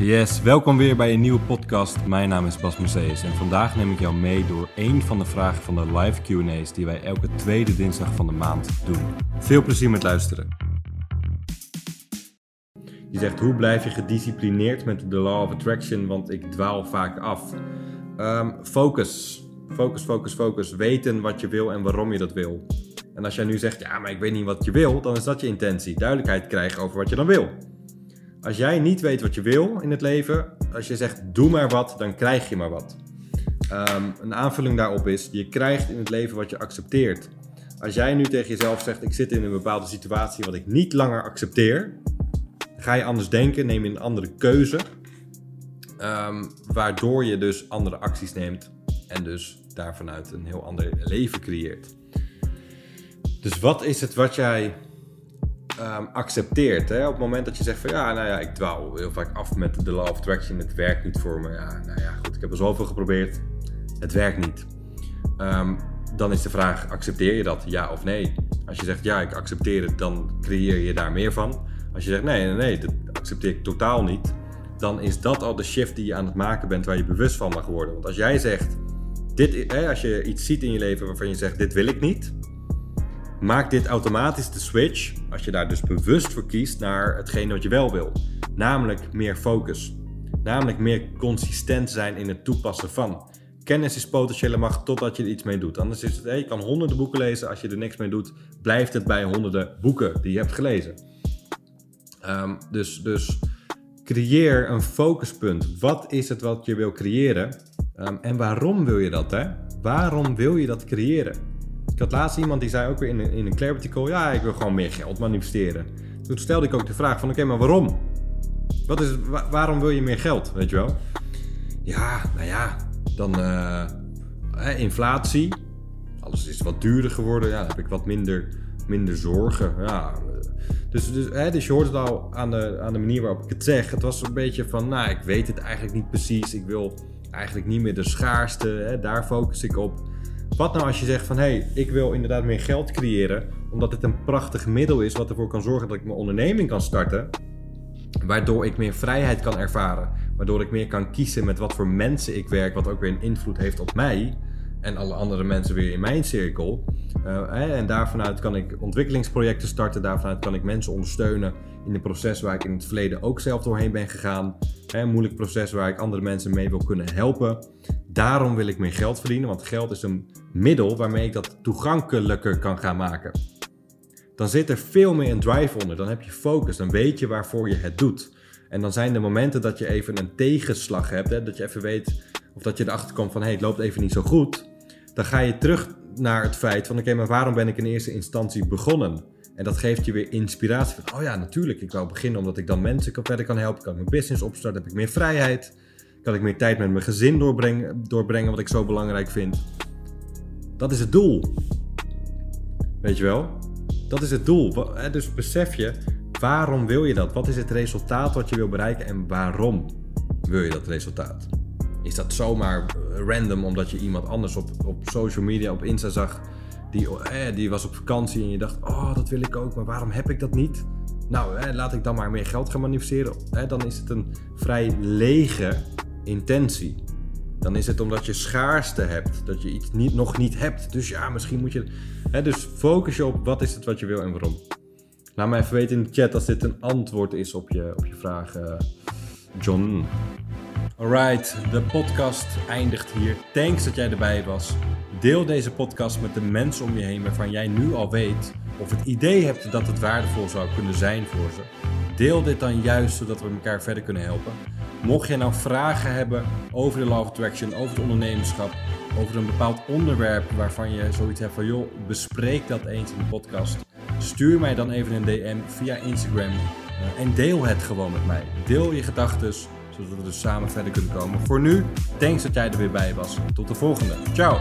Yes, welkom weer bij een nieuwe podcast. Mijn naam is Bas Museus en vandaag neem ik jou mee door één van de vragen van de live Q&A's die wij elke tweede dinsdag van de maand doen. Veel plezier met luisteren. Je zegt, hoe blijf je gedisciplineerd met de Law of Attraction, want ik dwaal vaak af. Ehm, focus. Focus, focus, focus. Weten wat je wil en waarom je dat wil. En als jij nu zegt, ja, maar ik weet niet wat je wil, dan is dat je intentie. Duidelijkheid krijgen over wat je dan wil. Als jij niet weet wat je wil in het leven, als je zegt doe maar wat, dan krijg je maar wat. Ehm, een aanvulling daarop is, je krijgt in het leven wat je accepteert. Als jij nu tegen jezelf zegt, ik zit in een bepaalde situatie wat ik niet langer accepteer, ga je anders denken, neem je een andere keuze, ehm, waardoor je dus andere acties neemt en dus daarvanuit een heel ander leven creëert. Dus wat is het wat jij um, accepteert. Hè? Op het moment dat je zegt van ja, nou ja, ik dwaal heel vaak af met de law of attraction. Het werkt niet voor me. Ja, nou ja, goed, ik heb er zoveel geprobeerd. Het werkt niet. Ehm, dan is de vraag, accepteer je dat? Ja of nee? Als je zegt ja, ik accepteer het, dan creëer je daar meer van. Als je zegt nee, nee, nee, dat accepteer ik totaal niet. Dan is dat al de shift die je aan het maken bent waar je bewust van mag worden. Want als jij zegt, dit, hè, als je iets ziet in je leven waarvan je zegt dit wil ik niet maakt dit automatisch de switch, als je daar dus bewust voor kiest, naar hetgeen wat je wel wil. Namelijk meer focus. Namelijk meer consistent zijn in het toepassen van. Kennis is potentiële macht totdat je er iets mee doet. Anders is het, hey, je kan honderden boeken lezen. Als je er niks mee doet, blijft het bij honderden boeken die je hebt gelezen. Ehm, dus, dus creëer een focuspunt. Wat is het wat je wil creëren? Ehm, en waarom wil je dat? Hè? Waarom wil je dat creëren? Ik had laatst iemand die zei ook weer in een, in een clarity call, ja, ik wil gewoon meer geld manifesteren. Toen stelde ik ook de vraag van, oké, maar waarom? Wat is waarom wil je meer geld, weet je wel? Ja, nou ja, dan uh, inflatie. Alles is wat duurder geworden. Ja, dan heb ik wat minder, minder zorgen. Ja, dus, dus, hè, dus je hoort het al aan de, aan de manier waarop ik het zeg. Het was een beetje van, nou, ik weet het eigenlijk niet precies. Ik wil eigenlijk niet meer de schaarste. Hè, daar focus ik op. Wat nou als je zegt van hé, hey, ik wil inderdaad meer geld creëren, omdat het een prachtig middel is wat ervoor kan zorgen dat ik mijn onderneming kan starten, waardoor ik meer vrijheid kan ervaren, waardoor ik meer kan kiezen met wat voor mensen ik werk, wat ook weer een invloed heeft op mij en alle andere mensen weer in mijn cirkel. Uh, en daarvanuit kan ik ontwikkelingsprojecten starten, daarvanuit kan ik mensen ondersteunen in een proces waar ik in het verleden ook zelf doorheen ben gegaan. Moeilijk proces waar ik andere mensen mee wil kunnen helpen. Daarom wil ik meer geld verdienen, want geld is een middel waarmee ik dat toegankelijker kan gaan maken. Dan zit er veel meer een drive onder, dan heb je focus, dan weet je waarvoor je het doet. En dan zijn de momenten dat je even een tegenslag hebt, hè, dat je even weet of dat je erachter komt van hé, hey, het loopt even niet zo goed. Dan ga je terug naar het feit van oké, maar waarom ben ik in eerste instantie begonnen? En dat geeft je weer inspiratie. Van, oh ja, natuurlijk, ik wou beginnen omdat ik dan mensen verder kan helpen. Kan mijn business opstarten, heb ik meer vrijheid. Kan ik meer tijd met mijn gezin doorbrengen, doorbrengen wat ik zo belangrijk vind. Dat is het doel. Weet je wel? Dat is het doel. Dus besef je, waarom wil je dat? Wat is het resultaat wat je wil bereiken en waarom wil je dat resultaat? Is dat zomaar random omdat je iemand anders op, op social media, op Insta zag, die, eh, die was op vakantie en je dacht, oh dat wil ik ook, maar waarom heb ik dat niet? Nou, eh, laat ik dan maar meer geld gaan manifesteren. Eh, dan is het een vrij lege intentie. Dan is het omdat je schaarste hebt, dat je iets niet, nog niet hebt. Dus ja, misschien moet je. Hè, dus focus je op wat is het wat je wil en waarom. Laat me even weten in de chat als dit een antwoord is op je, op je vraag, uh, John. Alright, de podcast eindigt hier. Thanks dat jij erbij was. Deel deze podcast met de mensen om je heen waarvan jij nu al weet of het idee hebt dat het waardevol zou kunnen zijn voor ze. Deel dit dan juist zodat we elkaar verder kunnen helpen. Mocht jij nou vragen hebben over de Law Attraction, over het ondernemerschap, over een bepaald onderwerp waarvan je zoiets hebt van joh, bespreek dat eens in de podcast. Stuur mij dan even een DM via Instagram uh, en deel het gewoon met mij. Deel je gedachten, zodat we dus samen verder kunnen komen. Voor nu, thanks dat jij er weer bij was. Tot de volgende. Ciao!